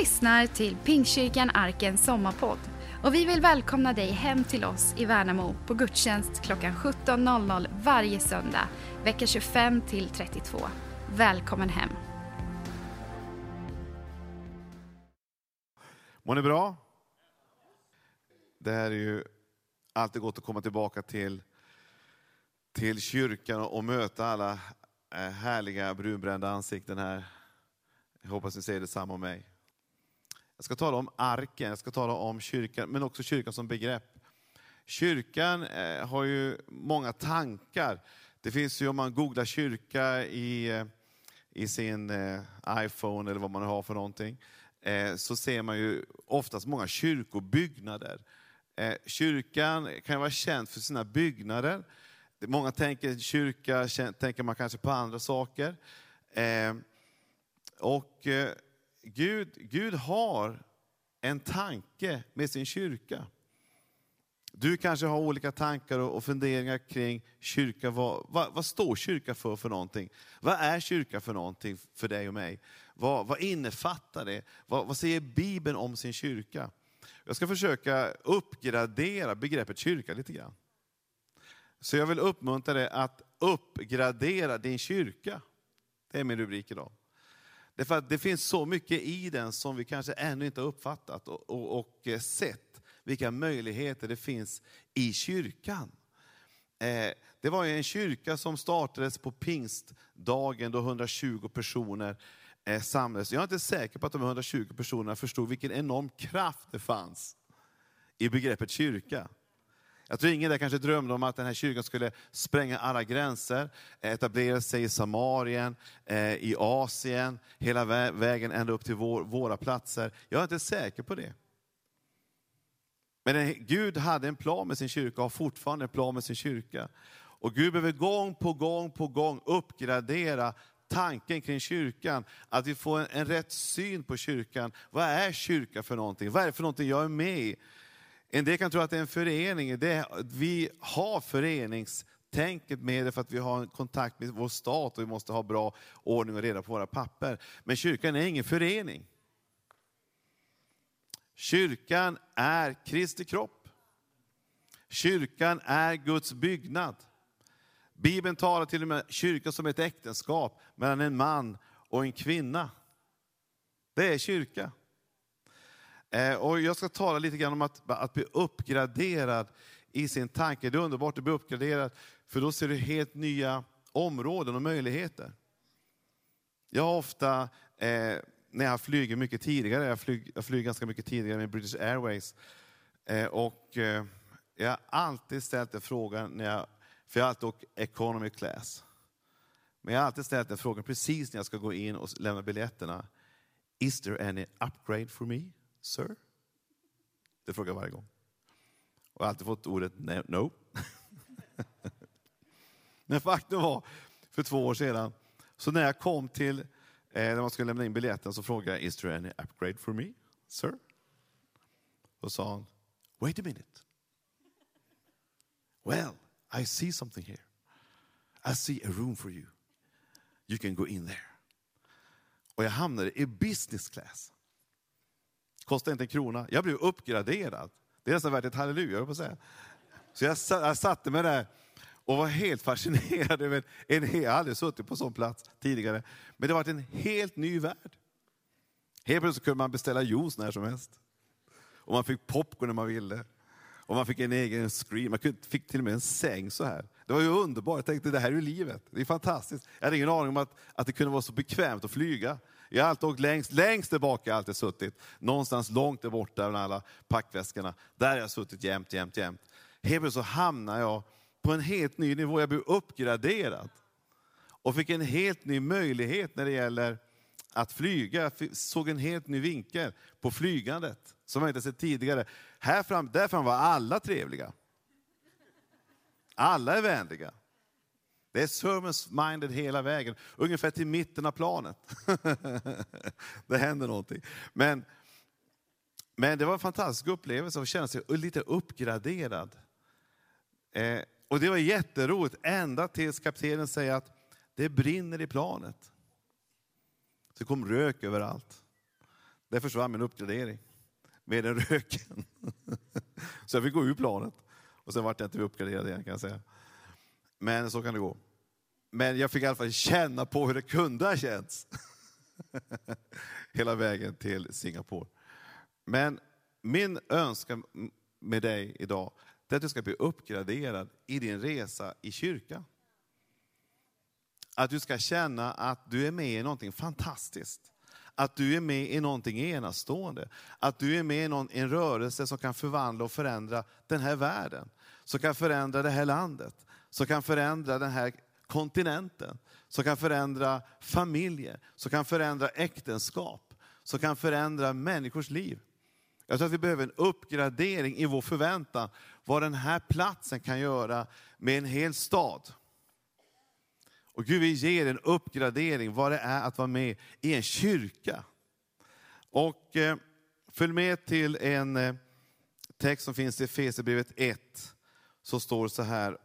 lyssnar till Pingstkyrkan Arkens sommarpodd och vi vill välkomna dig hem till oss i Värnamo på gudstjänst klockan 17.00 varje söndag, vecka 25 till 32. Välkommen hem! Mår ni bra? Det här är ju alltid gott att komma tillbaka till, till kyrkan och möta alla eh, härliga brunbrända ansikten här. Jag hoppas ni säger detsamma om mig. Jag ska tala om arken, jag ska tala om kyrkan, men också kyrkan som begrepp. Kyrkan eh, har ju många tankar. Det finns ju om man googlar kyrka i, eh, i sin eh, iPhone eller vad man har för någonting, så ser man ju oftast många kyrkobyggnader. Kyrkan kan vara känd för sina byggnader. Många tänker kyrka, tänker man kanske på andra saker. Och Gud, Gud har en tanke med sin kyrka. Du kanske har olika tankar och funderingar kring kyrka. Vad, vad, vad, står kyrka för för någonting? Vad är kyrka för någonting för dig och mig? Vad, vad innefattar det? Vad, vad säger Bibeln om sin kyrka? Jag ska försöka uppgradera begreppet kyrka lite grann. Så jag vill uppmuntra dig att uppgradera din kyrka. Det är min rubrik idag. Därför att det finns så mycket i den som vi kanske ännu inte har uppfattat och, och, och eh, sett vilka möjligheter det finns i kyrkan. Eh, det var en kyrka som startades på pingstdagen då 120 personer eh, samlades. Jag är inte säker på att de 120 personerna förstod vilken enorm kraft det fanns i begreppet kyrka. Jag tror ingen där kanske drömde om att den här kyrkan skulle spränga alla gränser, eh, etablera sig i Samarien, eh, i Asien, hela vägen ända upp till våra platser. Jag är inte säker på det. Men Gud hade en plan med sin kyrka och har fortfarande en plan med sin kyrka. Och Gud behöver gång på gång på gång uppgradera tanken kring kyrkan, att vi får en, en rätt syn på kyrkan. Vad är kyrka för någonting? Vad är det för någonting jag är med i? En del kan tro att det är en förening. Det, vi har föreningstänket med det för att vi har en kontakt med vår stat och vi måste ha bra ordning och reda på våra papper. Men kyrkan är ingen förening. Kyrkan är Kristi kropp. Kyrkan är Guds byggnad. Bibeln talar till och med kyrkan som ett äktenskap mellan en man och en kvinna. Det är kyrka. Eh, och jag ska tala lite grann om att, att bli uppgraderad i sin tanke. Det är underbart att bli uppgraderad, för då ser du helt nya områden och möjligheter. Jag har ofta, eh, när jag flyger mycket tidigare, jag flyger, jag flyger ganska mycket tidigare med British Airways, eh, och eh, jag har alltid ställt en fråga, när jag, för jag har alltid åkt economy class. Men jag har alltid ställt den frågan precis när jag ska gå in och lämna biljetterna. Is there any upgrade for me? Sir? Det frågar jag varje gång. Och jag har alltid fått ordet no. Men faktum var, för två år sedan, så när jag kom till, eh, när man skulle lämna in biljetten, så frågade jag, is there any upgrade for me, sir? Då sa han, wait a minute. Well, I see something here. I see a room for you. You can go in there. Och jag hamnade i business class. Kostade inte en krona. Jag blev uppgraderad. Det är nästan värt ett halleluja, på säga. Så jag, jag satte mig där och var helt fascinerad över en, jag har aldrig suttit på sån plats tidigare. Men det var en helt ny värld. Helt plötsligt kunde man beställa juice när som helst. Och man fick popcorn när man ville. Och man fick en egen screen, man fick till och med en säng så här. Det var ju underbart, jag tänkte det här är ju livet, det är fantastiskt. Jag hade ingen aning om att, att det kunde vara så bekvämt att flyga. Jag har alltid åkt längst, längst tillbaka, alltid suttit. Någonstans långt där borta bland alla packväskorna. Där har jag suttit jämt, jämt, jämt. Helt så hamnar jag på en helt ny nivå. Jag blev uppgraderad. Och fick en helt ny möjlighet när det gäller att flyga. Jag såg en helt ny vinkel på flygandet som jag inte sett tidigare. Här fram, där fram var alla trevliga. Alla är vänliga. Det är service-minded hela vägen, ungefär till mitten av planet. det händer någonting. Men, men det var en fantastisk upplevelse att känna sig lite uppgraderad. Eh, och det var jätteroligt, ända tills kaptenen säger att det brinner i planet. Det kom rök överallt. Där försvann min uppgradering med den röken. Så jag fick gå ur planet. Och sen vart jag inte uppgraderad igen kan jag säga. Men så kan det gå. Men jag fick i alla fall känna på hur det kunde ha känts. Hela vägen till Singapore. Men min önskan med dig idag, är att du ska bli uppgraderad i din resa i kyrkan. Att du ska känna att du är med i någonting fantastiskt. Att du är med i någonting enastående. Att du är med i någon, en rörelse som kan förvandla och förändra den här världen. Som kan förändra det här landet. Som kan förändra den här kontinenten. Som kan förändra familjer. Som kan förändra äktenskap. Som kan förändra människors liv. Jag tror att vi behöver en uppgradering i vår förväntan vad den här platsen kan göra med en hel stad. Och Gud vill ge er en uppgradering vad det är att vara med i en kyrka. Och eh, följ med till en eh, text som finns i Efesierbrevet 1. Så står det så här,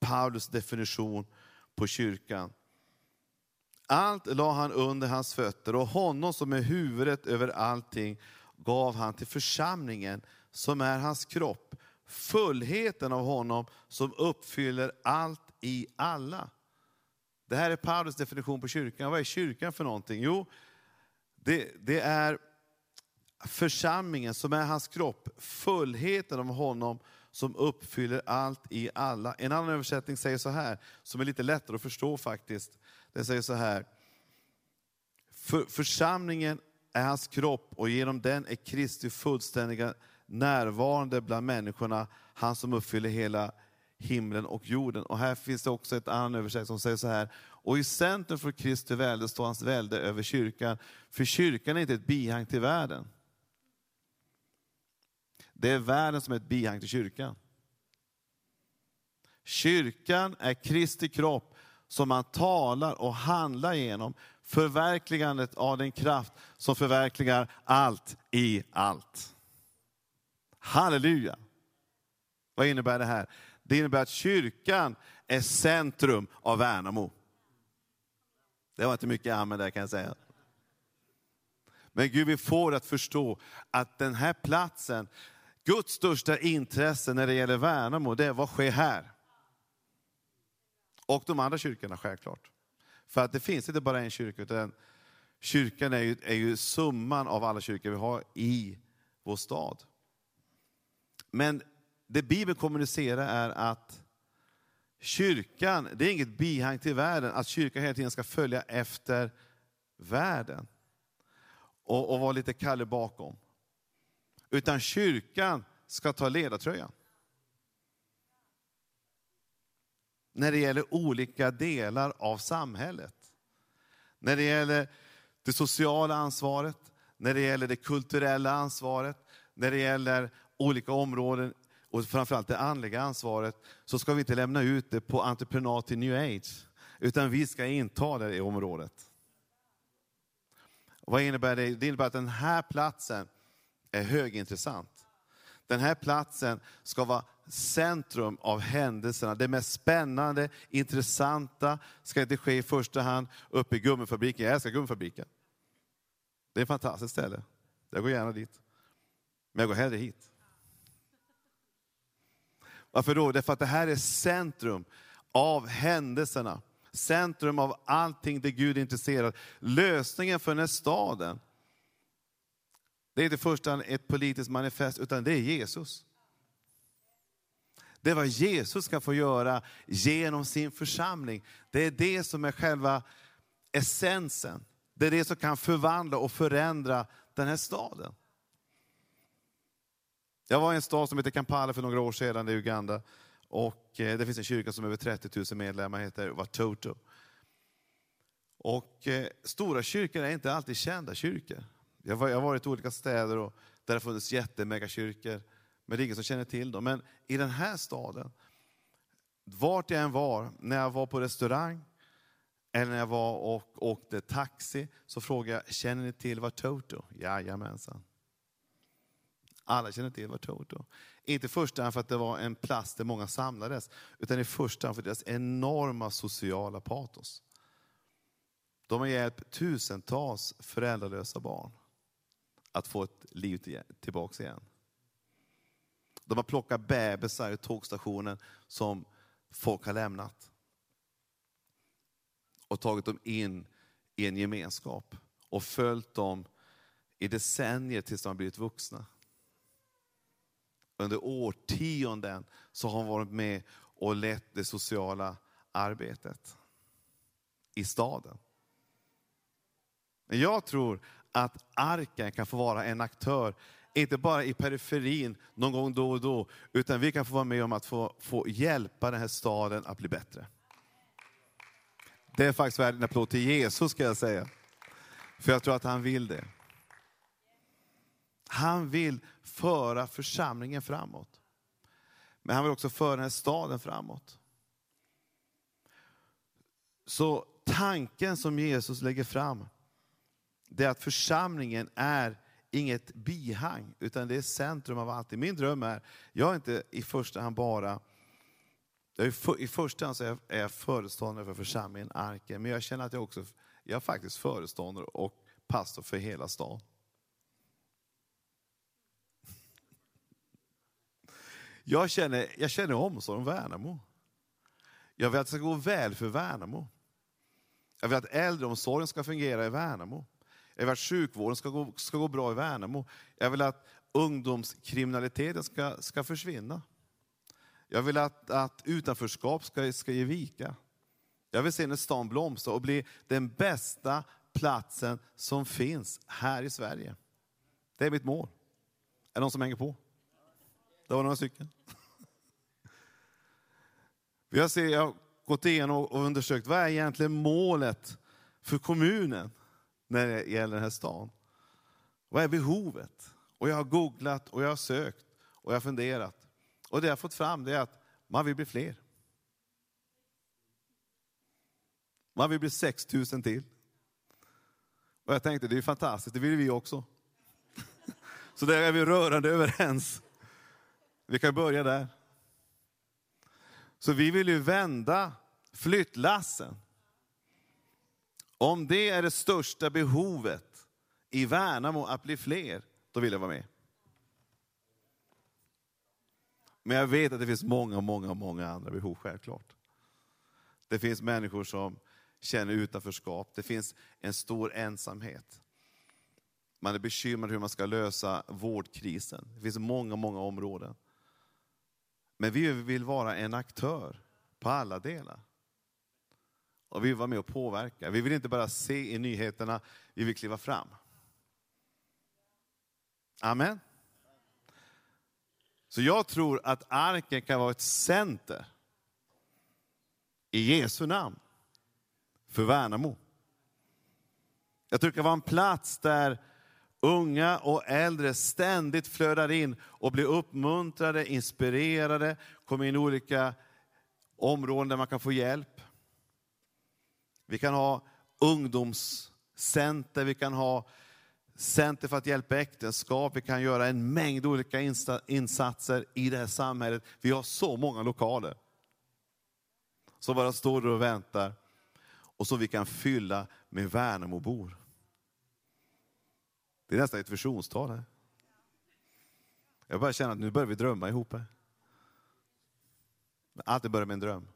Paulus definition på kyrkan. Allt la han under hans fötter och honom som är huvudet över allting gav han till församlingen som är hans kropp. Fullheten av honom som uppfyller allt i alla. Det här är Paulus definition på kyrkan. Vad är kyrkan för någonting? Jo, det, det är församlingen som är hans kropp, fullheten av honom som uppfyller allt i alla. En annan översättning säger så här, som är lite lättare att förstå faktiskt. Den säger så här, för, församlingen är hans kropp och genom den är Kristi fullständiga närvarande bland människorna, han som uppfyller hela himlen och jorden. Och här finns det också ett annan översättning som säger så här, och i centrum för Kristi välde står hans välde över kyrkan, för kyrkan är inte ett bihang till världen. Det är världen som är ett bihang till kyrkan. Kyrkan är Kristi kropp som man talar och handlar genom, förverkligandet av den kraft som förverkligar allt i allt. Halleluja! Vad innebär det här? Det innebär att kyrkan är centrum av Värnamo. Det var inte mycket amen där kan jag säga. Men Gud, vi får att förstå att den här platsen, Guds största intresse när det gäller Värnamo, det är vad sker här? Och de andra kyrkorna självklart. För att det finns inte bara en kyrka, utan kyrkan är ju, är ju summan av alla kyrkor vi har i vår stad. Men det Bibeln kommunicerar är att kyrkan, det är inget bihang till världen, att kyrkan hela tiden ska följa efter världen. Och, och vara lite Kalle bakom. Utan kyrkan ska ta ledartröjan. När det gäller olika delar av samhället. När det gäller det sociala ansvaret, när det gäller det kulturella ansvaret, när det gäller olika områden och framförallt det andliga ansvaret, så ska vi inte lämna ut det på entreprenad till new age, utan vi ska inta det i området. Vad innebär det? Det innebär att den här platsen är högintressant. Den här platsen ska vara centrum av händelserna. Det mest spännande, intressanta ska inte ske i första hand uppe i gummifabriken. Jag älskar gummifabriken. Det är ett fantastiskt ställe. Jag går gärna dit. Men jag går hellre hit. Varför då? Därför att det här är centrum av händelserna. Centrum av allting det Gud är intresserad Lösningen för den här staden, det är inte först ett politiskt manifest, utan det är Jesus. Det är vad Jesus ska få göra genom sin församling. Det är det som är själva essensen. Det är det som kan förvandla och förändra den här staden. Jag var i en stad som heter Kampala för några år sedan i Uganda. Och eh, det finns en kyrka som har över 30 000 medlemmar, heter Watoto. Och eh, stora kyrkor är inte alltid kända kyrkor. Jag har varit i olika städer och där det har funnits jättemegakyrkor, men det är ingen som känner till dem. Men i den här staden, vart jag än var, när jag var på restaurang, eller när jag var och åkte taxi, så frågade jag, känner ni till Watoto? Jajamensan. Alla känner till Watoto. Inte i första hand för att det var en plats där många samlades, utan i första hand för deras enorma sociala patos. De har hjälpt tusentals föräldralösa barn att få ett liv tillbaka igen. De har plockat bebisar i tågstationen som folk har lämnat. Och tagit dem in i en gemenskap och följt dem i decennier tills de har blivit vuxna. Under årtionden så har han varit med och lett det sociala arbetet i staden. Jag tror att arken kan få vara en aktör, inte bara i periferin någon gång då och då, utan vi kan få vara med om att få, få hjälpa den här staden att bli bättre. Det är faktiskt värd en applåd till Jesus ska jag säga. För jag tror att han vill det. Han vill föra församlingen framåt. Men han vill också föra den här staden framåt. Så tanken som Jesus lägger fram, det är att församlingen är inget bihang, utan det är centrum av allt. Min dröm är, jag är inte i första hand bara, i första hand så är jag föreståndare för församlingen Arken, men jag känner att jag också, jag är faktiskt föreståndare och pastor för hela stan. Jag känner, jag känner omsorg om Värnamo. Jag vill att det ska gå väl för Värnamo. Jag vill att äldreomsorgen ska fungera i Värnamo. Jag vill att sjukvården ska gå, ska gå bra i Värnamo. Jag vill att ungdomskriminaliteten ska, ska försvinna. Jag vill att, att utanförskap ska, ska ge vika. Jag vill se när stan blomstrar och bli den bästa platsen som finns här i Sverige. Det är mitt mål. Är det någon som hänger på? Det var några stycken. Jag har gått igenom och undersökt vad är egentligen målet för kommunen när det gäller den här stan. Vad är behovet? Och jag har googlat och jag har sökt och jag har funderat. Och det jag har fått fram det är att man vill bli fler. Man vill bli 6 000 till. Och jag tänkte, det är fantastiskt, det vill vi också. Så där är vi rörande överens. Vi kan börja där. Så vi vill ju vända flyttlassen. Om det är det största behovet i Värnamo att bli fler, då vill jag vara med. Men jag vet att det finns många, många, många andra behov, självklart. Det finns människor som känner utanförskap, det finns en stor ensamhet. Man är bekymrad hur man ska lösa vårdkrisen. Det finns många, många områden. Men vi vill vara en aktör på alla delar. Och vi vill vara med och påverka. Vi vill inte bara se i nyheterna, vi vill kliva fram. Amen. Så jag tror att arken kan vara ett center i Jesu namn för Värnamo. Jag tror det kan vara en plats där unga och äldre ständigt flödar in och blir uppmuntrade, inspirerade, kommer in i olika områden där man kan få hjälp. Vi kan ha ungdomscenter, vi kan ha center för att hjälpa äktenskap, vi kan göra en mängd olika insatser i det här samhället. Vi har så många lokaler som bara står där och väntar och som vi kan fylla med Värnamobor. Det är nästan ett visionstal här. Jag bara känner att nu börjar vi drömma ihop här. Allt börjar med en dröm.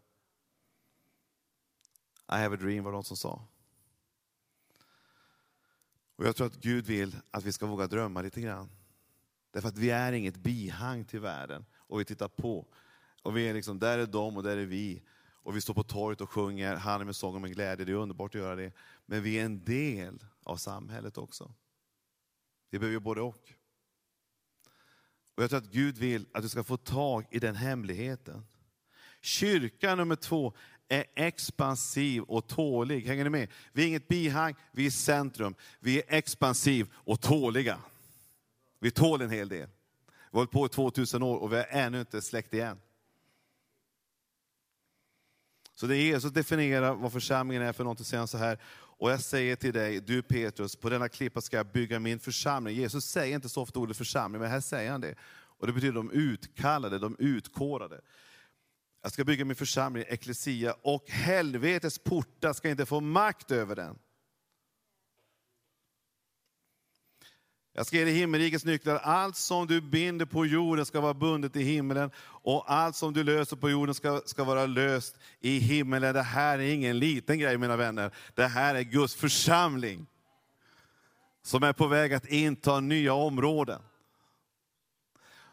I have a dream var det någon som sa. Och jag tror att Gud vill att vi ska våga drömma lite grann. Därför att vi är inget bihang till världen och vi tittar på. Och vi är liksom, där är de och där är vi. Och vi står på torget och sjunger Han är med sång och med glädje, det är underbart att göra det. Men vi är en del av samhället också. Vi behöver både och. Och jag tror att Gud vill att du ska få tag i den hemligheten. Kyrka nummer två är expansiv och tålig. Hänger ni med? Vi är inget bihang, vi är centrum. Vi är expansiv och tåliga. Vi tål en hel del. Vi har hållit på i 2000 år och vi har ännu inte släckt igen. Så det är Jesus definierar vad församlingen är för någonting, säger han så här. Och jag säger till dig, du Petrus, på denna klippa ska jag bygga min församling. Jesus säger inte så ofta ordet församling, men här säger han det. Och det betyder de utkallade, de utkårade. Jag ska bygga min församling, Ecclesia, och helvetets portar ska inte få makt över den. Jag ska ge dig himmelrikets nycklar. Allt som du binder på jorden ska vara bundet i himmelen och allt som du löser på jorden ska, ska vara löst i himmelen. Det här är ingen liten grej mina vänner. Det här är Guds församling som är på väg att inta nya områden.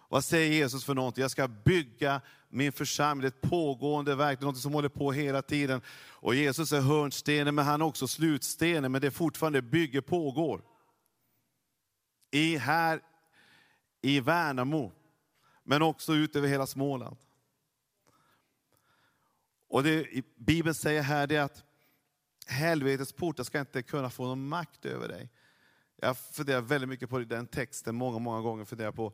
Vad säger Jesus för någonting? Jag ska bygga min församling, det är ett pågående verk, något som håller på hela tiden. Och Jesus är hörnstenen, men han är också slutstenen, men det är fortfarande bygge pågår. I här i Värnamo, men också ut över hela Småland. Och det Bibeln säger här det är att helvetets portar ska inte kunna få någon makt över dig. Jag funderar väldigt mycket på den texten, många, många gånger funderar på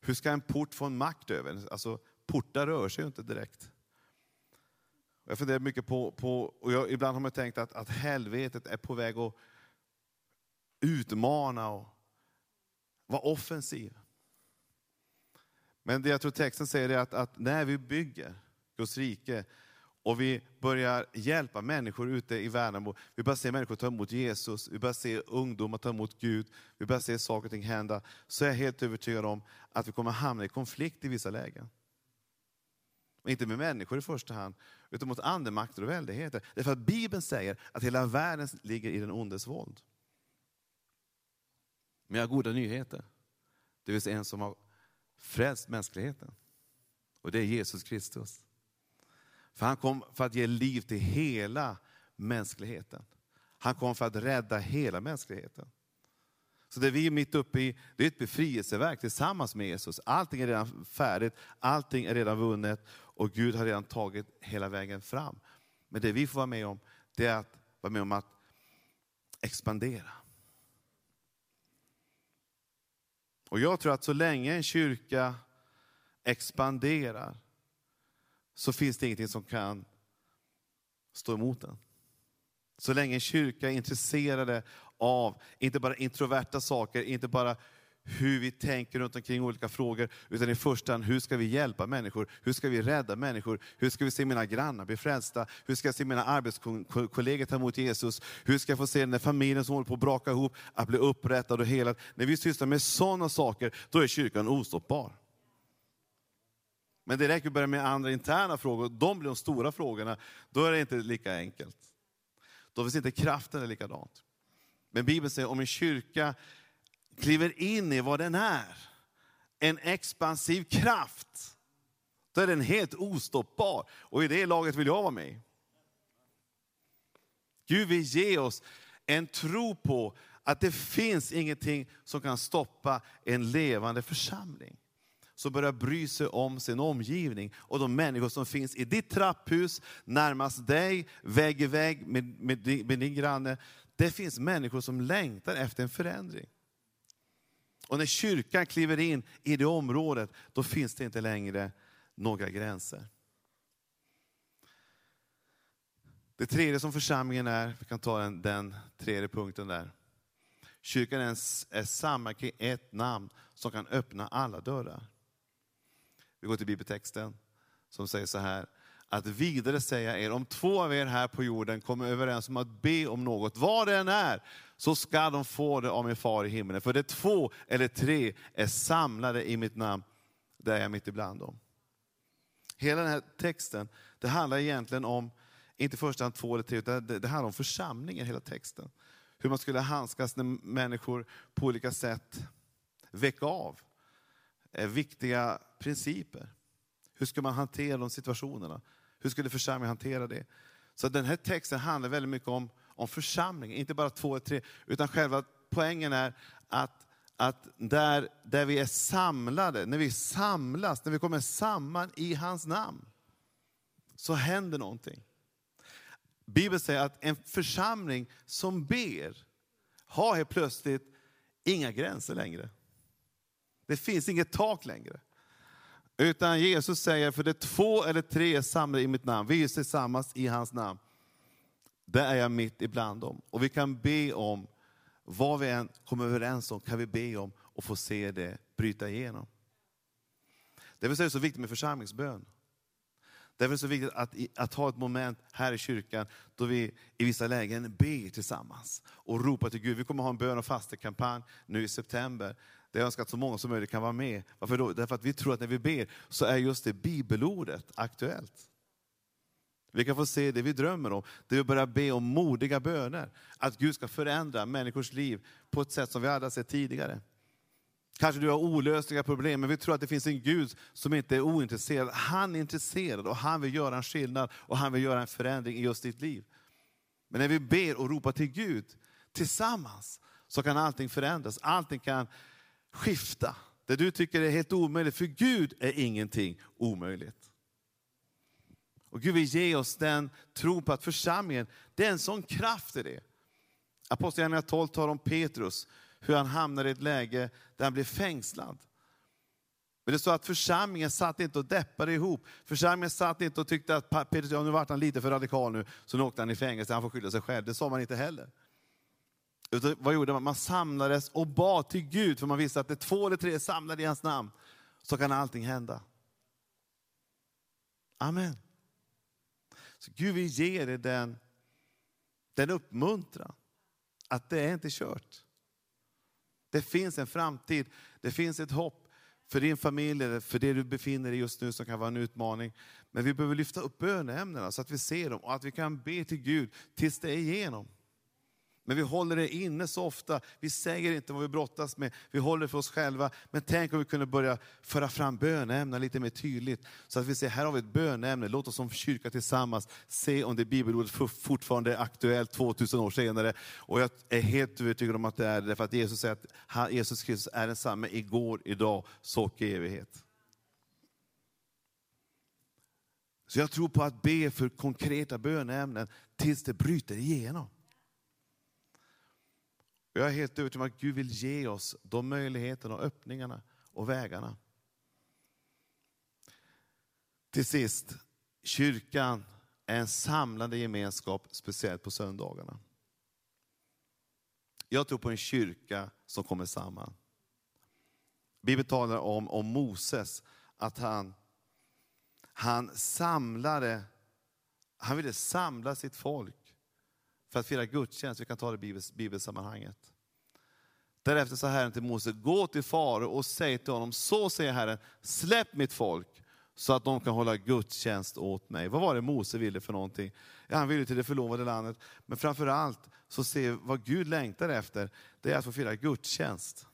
hur ska en port få en makt över dig? Alltså, portar rör sig ju inte direkt. Jag funderar mycket på, på och jag, ibland har man tänkt att, att helvetet är på väg att utmana och vara offensiv. Men det jag tror texten säger är att, att när vi bygger Guds rike och vi börjar hjälpa människor ute i Värnamo. Vi börjar se människor ta emot Jesus, vi börjar se ungdomar ta emot Gud, vi börjar se saker och ting hända. Så är jag helt övertygad om att vi kommer hamna i konflikt i vissa lägen. Och inte med människor i första hand, utan mot andemakter och väldigheter. Därför att Bibeln säger att hela världen ligger i den ondes våld. Men jag har goda nyheter. Det finns en som har frälst mänskligheten. Och det är Jesus Kristus. För han kom för att ge liv till hela mänskligheten. Han kom för att rädda hela mänskligheten. Så det vi är mitt uppe i, det är ett befrielseverk tillsammans med Jesus. Allting är redan färdigt, allting är redan vunnet och Gud har redan tagit hela vägen fram. Men det vi får vara med om, det är att vara med om att expandera. Och jag tror att så länge en kyrka expanderar, så finns det ingenting som kan stå emot den. Så länge en kyrka är intresserade av, inte bara introverta saker, inte bara hur vi tänker runt omkring olika frågor, utan i första hand hur ska vi hjälpa människor? Hur ska vi rädda människor? Hur ska vi se mina grannar bli frälsta? Hur ska jag se mina arbetskollegor ta emot Jesus? Hur ska jag få se den där familjen som håller på att braka ihop, att bli upprättad och helad? När vi sysslar med sådana saker, då är kyrkan ostoppbar. Men det räcker att börja med andra interna frågor, de blir de stora frågorna, då är det inte lika enkelt. Då finns inte kraften likadant. Men Bibeln säger om en kyrka kliver in i vad den är, en expansiv kraft, då är den helt ostoppbar. Och i det laget vill jag vara med. Gud vill ge oss en tro på att det finns ingenting som kan stoppa en levande församling som börjar bry sig om sin omgivning och de människor som finns i ditt trapphus, närmast dig, vägg i vägg med, med, med din granne. Det finns människor som längtar efter en förändring. Och när kyrkan kliver in i det området, då finns det inte längre några gränser. Det tredje som församlingen är, vi kan ta den, den tredje punkten där. Kyrkan är, är samma kring ett namn som kan öppna alla dörrar. Vi går till bibeltexten som säger så här, att vidare säga er, om två av er här på jorden kommer överens om att be om något, vad det än är, så ska de få det av min far i himlen. För det två eller tre är samlade i mitt namn, där är jag mitt ibland dem. Hela den här texten, det handlar egentligen om, inte i första hand två eller tre, utan det, det handlar om församlingen, hela texten. Hur man skulle handskas när människor på olika sätt väcka av eh, viktiga principer. Hur ska man hantera de situationerna? Hur skulle församlingen hantera det? Så den här texten handlar väldigt mycket om, om församlingen. inte bara två eller tre, utan själva poängen är att, att där, där vi är samlade, när vi samlas, när vi kommer samman i hans namn, så händer någonting. Bibeln säger att en församling som ber har helt plötsligt inga gränser längre. Det finns inget tak längre. Utan Jesus säger, för det är två eller tre samlade i mitt namn, vi är tillsammans i hans namn. Där är jag mitt ibland dem. Och vi kan be om, vad vi än kommer överens om, kan vi be om och få se det bryta igenom. Därför är det så viktigt med församlingsbön. Därför är det så viktigt att, att ha ett moment här i kyrkan då vi i vissa lägen ber tillsammans och ropar till Gud. Vi kommer ha en bön och fastekampanj nu i september. Där jag önskar att så många som möjligt kan vara med. Varför då? Därför att vi tror att när vi ber så är just det bibelordet aktuellt. Vi kan få se det vi drömmer om, det vi börjar be om modiga böner. Att Gud ska förändra människors liv på ett sätt som vi aldrig sett tidigare. Kanske du har olösliga problem, men vi tror att det finns en Gud som inte är ointresserad. Han är intresserad och han vill göra en skillnad och han vill göra en förändring i just ditt liv. Men när vi ber och ropar till Gud tillsammans så kan allting förändras. Allting kan skifta. Det du tycker är helt omöjligt, för Gud är ingenting omöjligt. Och Gud vill ge oss den tro på att församlingen, det är en sån kraft i det. Apostlagärningarna 12 talar om Petrus, hur han hamnar i ett läge där han blir fängslad. Men det står att församlingen satt inte och deppade ihop. Församlingen satt inte och tyckte att Petrus, ja, nu vart han lite för radikal nu, så nu åkte han i fängelse, han får skylla sig själv. Det sa man inte heller. Utan vad gjorde man? Man samlades och bad till Gud, för man visste att det två eller tre är samlade i hans namn, så kan allting hända. Amen. Så Gud vill ge dig den, den uppmuntran, att det är inte kört. Det finns en framtid, det finns ett hopp för din familj, eller för det du befinner dig just nu som kan vara en utmaning. Men vi behöver lyfta upp böneämnena så att vi ser dem och att vi kan be till Gud tills det är igenom. Men vi håller det inne så ofta. Vi säger inte vad vi brottas med, vi håller för oss själva. Men tänk om vi kunde börja föra fram böneämnen lite mer tydligt. Så att vi ser, här har vi ett böneämne, låt oss som kyrka tillsammans se om det bibelordet fortfarande är aktuellt 2000 år senare. Och jag är helt övertygad om att det är det, för att Jesus säger att Jesus Kristus är densamme igår, idag, så och i evighet. Så jag tror på att be för konkreta böneämnen tills det bryter igenom. Jag är helt övertygad om att Gud vill ge oss de möjligheterna, och öppningarna och vägarna. Till sist, kyrkan är en samlande gemenskap, speciellt på söndagarna. Jag tror på en kyrka som kommer samman. Bibeln talar om, om Moses, att han, han samlade, han ville samla sitt folk för att fira gudstjänst. Vi kan ta det i bibelsammanhanget. Därefter sa Herren till Mose, gå till farao och säg till honom, så säger Herren, släpp mitt folk så att de kan hålla gudstjänst åt mig. Vad var det Mose ville för någonting? Ja, han ville till det förlovade landet, men framför allt så ser vad Gud längtar efter, det är att få fira gudstjänst.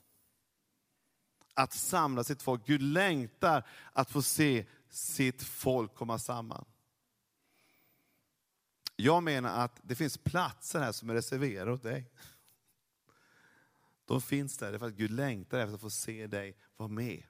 Att samla sitt folk. Gud längtar att få se sitt folk komma samman. Jag menar att det finns platser här som är reserverade åt dig. De finns där för att Gud längtar efter att få se dig vara med.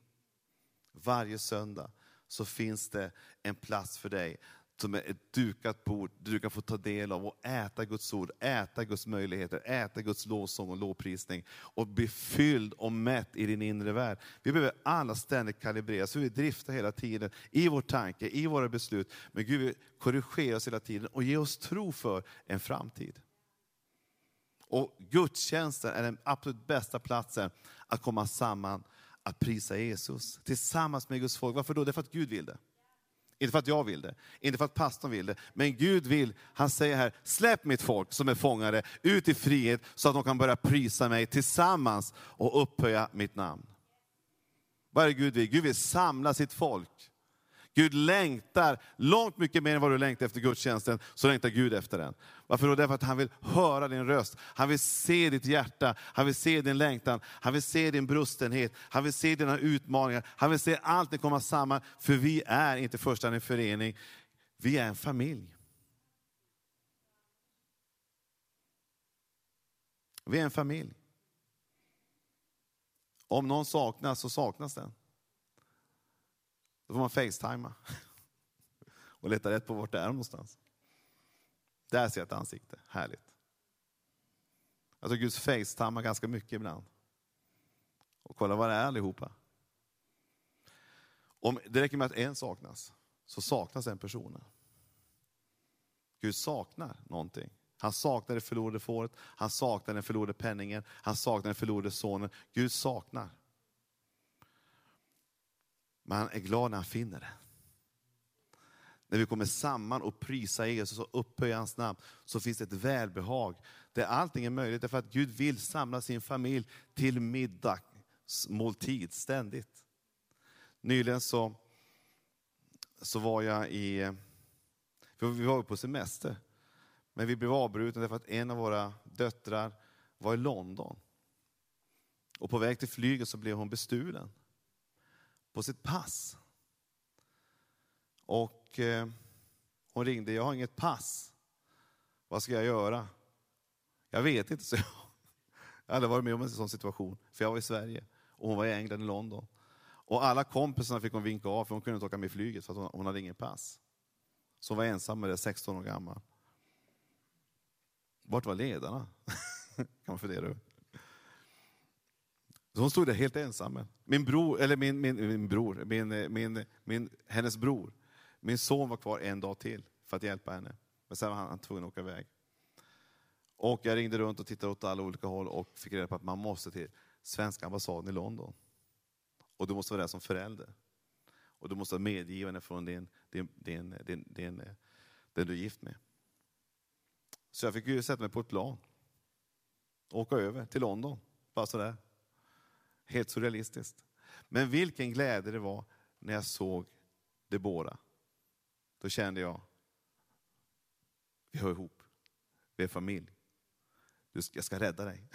Varje söndag så finns det en plats för dig som är ett dukat bord där du kan få ta del av och äta Guds ord, äta Guds möjligheter, äta Guds lovsång och lovprisning och bli fylld och mätt i din inre värld. Vi behöver alla ständigt kalibreras, så vi driftar hela tiden i vår tanke, i våra beslut. Men Gud vill korrigera oss hela tiden och ge oss tro för en framtid. Och gudstjänsten är den absolut bästa platsen att komma samman, att prisa Jesus tillsammans med Guds folk. Varför då? Det är för att Gud vill det. Inte för att jag vill det, inte för att pastorn vill det, men Gud vill, han säger här, släpp mitt folk som är fångade ut i frihet så att de kan börja prisa mig tillsammans och upphöja mitt namn. Vad är det Gud vill? Gud vill samla sitt folk. Gud längtar långt mycket mer än vad du längtar efter gudstjänsten, så längtar Gud efter den. Varför då? Därför att han vill höra din röst, han vill se ditt hjärta, han vill se din längtan, han vill se din brustenhet, han vill se dina utmaningar, han vill se allt det komma samman. För vi är inte först en förening, vi är en familj. Vi är en familj. Om någon saknas så saknas den. Då får man facetima och leta rätt på vart det är någonstans. Där ser jag ett ansikte, härligt. Jag tror Gud facetimar ganska mycket ibland. Och kolla vad det är allihopa. Om det räcker med att en saknas, så saknas den personen. Gud saknar någonting. Han saknar det förlorade fåret, han saknar den förlorade penningen, han saknar den förlorade sonen. Gud saknar. Men han är glad när han finner det. när vi kommer samman och prisar Jesus och upphöjer hans namn, så finns det ett välbehag. Där allting är möjligt, därför att Gud vill samla sin familj till middagsmåltid ständigt. Nyligen så, så var jag i, vi var på semester, men vi blev avbrutna därför att en av våra döttrar var i London. Och på väg till flyget så blev hon bestulen på sitt pass. Och eh, hon ringde, jag har inget pass. Vad ska jag göra? Jag vet inte, så jag. Jag hade varit med om en sån situation, för jag var i Sverige och hon var i England, i London. Och alla kompisarna fick hon vinka av, för hon kunde inte åka med flyget för att hon, hon hade inget pass. Så hon var ensam med det, 16 år gammal. Vart var ledarna? kan man fundera över. Så hon stod där helt ensam. Min bror, eller min, min, min bror, min, eh, min, min, hennes bror, min son var kvar en dag till för att hjälpa henne. Men sen var han, han tvungen att åka iväg. Och jag ringde runt och tittade åt alla olika håll och fick reda på att man måste till svenska ambassaden i London. Och du måste vara där som förälder. Och du måste ha medgivande från din, din, din, din, din, eh, den du är gift med. Så jag fick ju sätta mig på ett plan. Åka över till London, bara sådär. Helt surrealistiskt. Men vilken glädje det var när jag såg Debora. Då kände jag, vi hör ihop. Vi är familj. Jag ska rädda dig.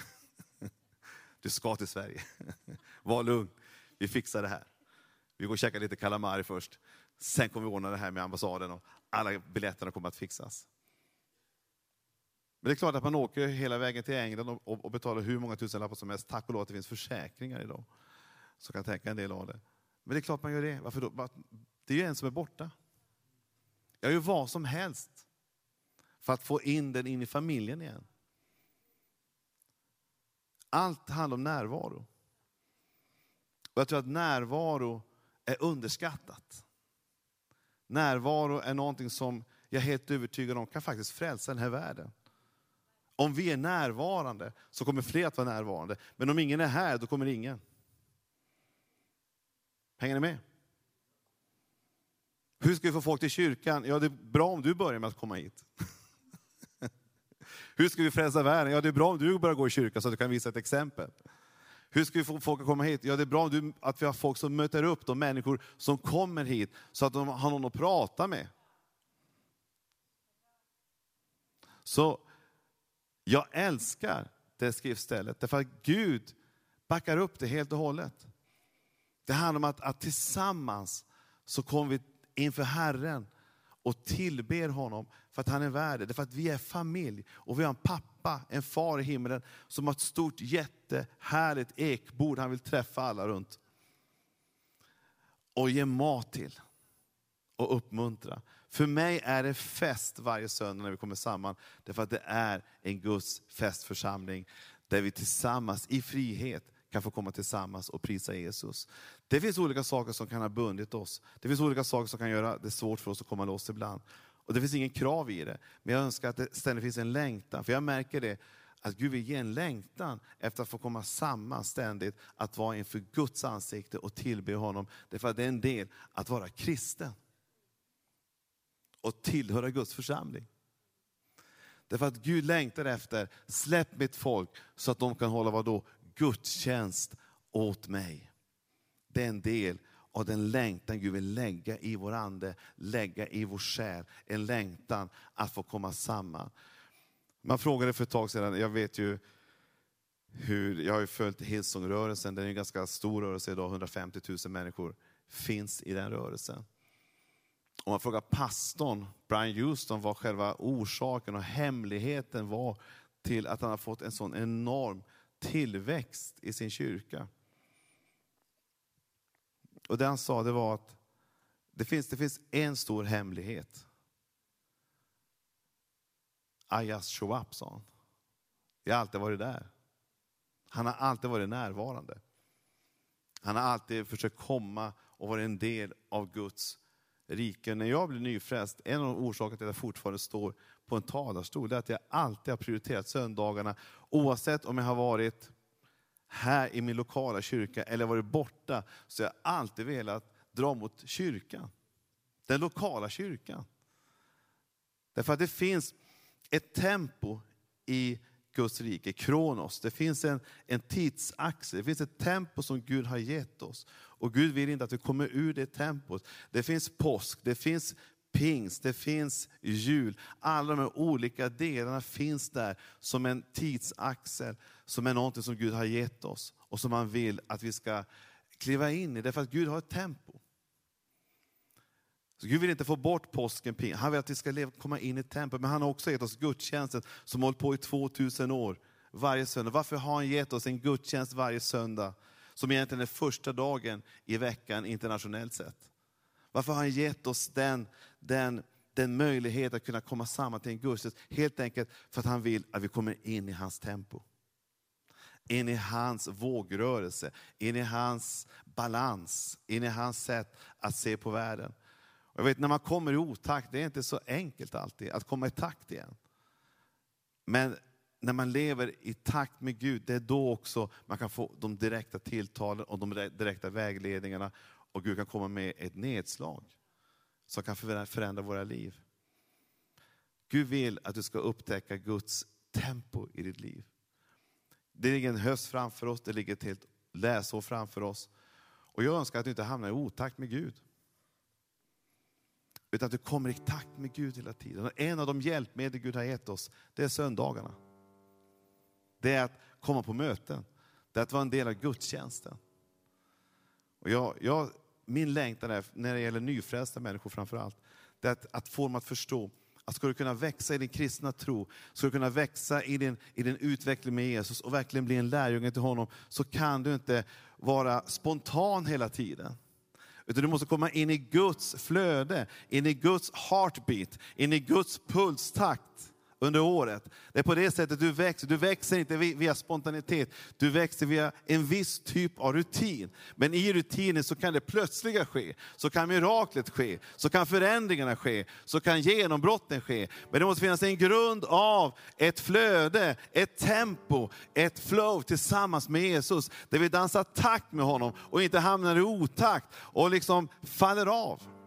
Du ska till Sverige. Var lugn, vi fixar det här. Vi går och käkar lite calamari först. Sen kommer vi ordna det här med ambassaden och alla biljetterna kommer att fixas. Men det är klart att man åker hela vägen till England och, och betalar hur många tusenlappar som helst. Tack och lov att det finns försäkringar idag. som kan täcka en del av det. Men det är klart man gör det. Varför då? Det är ju en som är borta. Jag gör vad som helst för att få in den in i familjen igen. Allt handlar om närvaro. Och jag tror att närvaro är underskattat. Närvaro är någonting som jag är helt övertygad om kan faktiskt frälsa den här världen. Om vi är närvarande så kommer fler att vara närvarande. Men om ingen är här, då kommer ingen. Hänger ni med? Hur ska vi få folk till kyrkan? Ja, det är bra om du börjar med att komma hit. Hur ska vi frälsa världen? Ja, det är bra om du börjar gå i kyrkan så att du kan visa ett exempel. Hur ska vi få folk att komma hit? Ja, det är bra att vi har folk som möter upp de människor som kommer hit, så att de har någon att prata med. Så jag älskar det skriftstället, därför att Gud backar upp det helt och hållet. Det handlar om att, att tillsammans så kommer vi inför Herren och tillber honom för att han är värd det. Därför att vi är familj och vi har en pappa, en far i himlen som har ett stort jättehärligt ekbord han vill träffa alla runt. Och ge mat till och uppmuntra. För mig är det fest varje söndag när vi kommer samman, därför att det är en Guds festförsamling där vi tillsammans i frihet kan få komma tillsammans och prisa Jesus. Det finns olika saker som kan ha bundit oss. Det finns olika saker som kan göra det svårt för oss att komma loss ibland. Och det finns ingen krav i det. Men jag önskar att det ständigt finns en längtan. För jag märker det, att Gud vill ge en längtan efter att få komma samman ständigt. Att vara inför Guds ansikte och tillbe honom. Därför att det är en del att vara kristen. Och tillhöra Guds församling. Därför att Gud längtar efter, släpp mitt folk så att de kan hålla vad då? Gudstjänst åt mig. Det är en del av den längtan Gud vill lägga i vår ande, lägga i vår själ. En längtan att få komma samman. Man frågade för ett tag sedan, jag vet ju hur, jag har ju följt Hillsongrörelsen, den är en ganska stor rörelse idag, 150 000 människor finns i den rörelsen. Om man frågar pastorn, Brian Houston, vad själva orsaken och hemligheten var till att han har fått en sån enorm tillväxt i sin kyrka. Och det han sa det var att det finns, det finns en stor hemlighet. I just show up, sa han. Jag har alltid varit där. Han har alltid varit närvarande. Han har alltid försökt komma och vara en del av Guds rike. När jag blev nyfrälst, en av orsakerna till att jag fortfarande står på en talarstol, är att jag alltid har prioriterat söndagarna. Oavsett om jag har varit här i min lokala kyrka eller varit borta, så jag har alltid velat dra mot kyrkan. Den lokala kyrkan. Därför att det finns ett tempo i Guds rike, Kronos. Det finns en, en tidsaxel, det finns ett tempo som Gud har gett oss. Och Gud vill inte att vi kommer ur det tempot. Det finns påsk, det finns pingst, det finns jul. Alla de här olika delarna finns där som en tidsaxel, som är någonting som Gud har gett oss och som han vill att vi ska kliva in i, därför att Gud har ett tempo. Så Gud vill inte få bort påsken, han vill att vi ska leva, komma in i templet. Men han har också gett oss gudstjänsten som hållit på i 2000 år, varje söndag. Varför har han gett oss en gudstjänst varje söndag? Som egentligen är första dagen i veckan internationellt sett. Varför har han gett oss den, den, den möjlighet att kunna komma samman till en gudstjänst? Helt enkelt för att han vill att vi kommer in i hans tempo. In i hans vågrörelse, in i hans balans, in i hans sätt att se på världen. Jag vet när man kommer i otakt, det är inte så enkelt alltid att komma i takt igen. Men när man lever i takt med Gud, det är då också man kan få de direkta tilltalen och de direkta vägledningarna. Och Gud kan komma med ett nedslag som kan förändra våra liv. Gud vill att du ska upptäcka Guds tempo i ditt liv. Det ligger en höst framför oss, det ligger ett helt läsår framför oss. Och jag önskar att du inte hamnar i otakt med Gud. Utan att du kommer i takt med Gud hela tiden. Och en av de hjälpmedel Gud har gett oss, det är söndagarna. Det är att komma på möten. Det är att vara en del av gudstjänsten. Och jag, jag, min längtan är, när det gäller nyfrälsta människor framför allt, det är att, att få dem att förstå att ska du kunna växa i din kristna tro, ska du kunna växa i din, i din utveckling med Jesus och verkligen bli en lärjunge till honom, så kan du inte vara spontan hela tiden. Utan du måste komma in i Guds flöde, in i Guds heartbeat, in i Guds pulstakt under året. Det är på det sättet du växer. Du växer inte via spontanitet, du växer via en viss typ av rutin. Men i rutinen så kan det plötsliga ske, så kan miraklet ske, så kan förändringarna ske, så kan genombrotten ske. Men det måste finnas en grund av ett flöde, ett tempo, ett flow tillsammans med Jesus, där vi dansar takt med honom och inte hamnar i otakt och liksom faller av.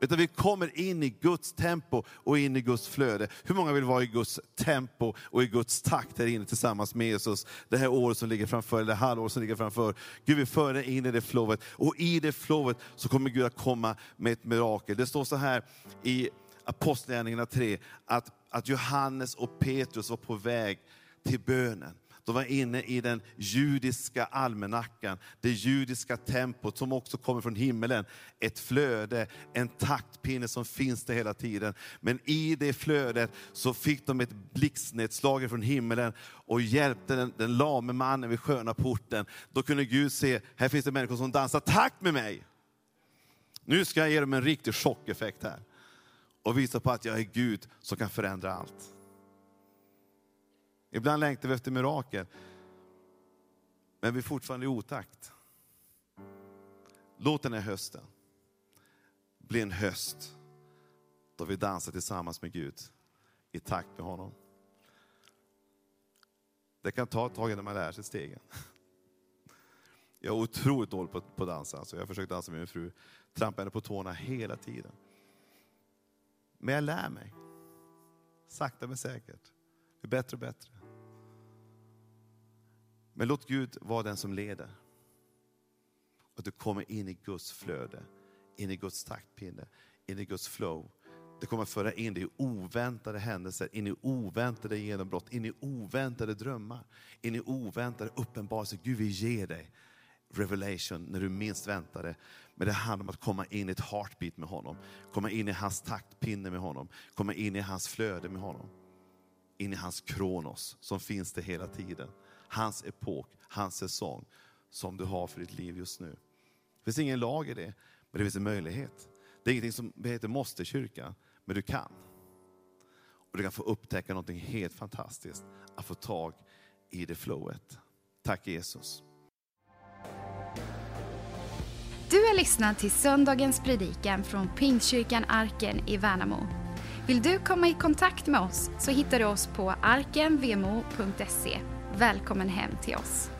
Utan vi kommer in i Guds tempo och in i Guds flöde. Hur många vill vara i Guds tempo och i Guds takt här inne tillsammans med Jesus? Det här året som ligger framför, eller det halvår som ligger framför. Gud vill föra in i det flowet. Och i det flowet så kommer Gud att komma med ett mirakel. Det står så här i Apostlagärningarna 3, att, att Johannes och Petrus var på väg till bönen. De var inne i den judiska almanackan, det judiska tempot som också kommer från himmelen. Ett flöde, en taktpinne som finns där hela tiden. Men i det flödet så fick de ett blixtnedslag från himmelen och hjälpte den, den lame mannen vid sköna porten. Då kunde Gud se, här finns det människor som dansar takt med mig. Nu ska jag ge dem en riktig chockeffekt här och visa på att jag är Gud som kan förändra allt. Ibland längtar vi efter mirakel. Men vi är fortfarande i otakt. Låt den här hösten bli en höst då vi dansar tillsammans med Gud i takt med honom. Det kan ta ett tag innan man lär sig stegen. Jag är otroligt dålig på, att dansa. Så alltså. jag har försökt dansa med min fru. Trampar henne på tårna hela tiden. Men jag lär mig. Sakta men säkert. Det blir bättre och bättre. Men låt Gud vara den som leder. Och du kommer in i Guds flöde, in i Guds taktpinne, in i Guds flow. Det kommer föra in dig i oväntade händelser, in i oväntade genombrott, in i oväntade drömmar, in i oväntade uppenbarelser. Gud vill ge dig revelation när du minst väntar det. Men det handlar om att komma in i ett heartbeat med honom, komma in i hans taktpinne med honom, komma in i hans flöde med honom. In i hans kronos som finns det hela tiden hans epok, hans säsong som du har för ditt liv just nu. Det finns ingen lag i det, men det finns en möjlighet. Det är ingenting som heter måste kyrka, men du kan. Och du kan få upptäcka något helt fantastiskt, att få tag i det flowet. Tack Jesus. Du har lyssnat till söndagens predikan från Pingstkyrkan Arken i Värnamo. Vill du komma i kontakt med oss så hittar du oss på arkenvmo.se Välkommen hem till oss.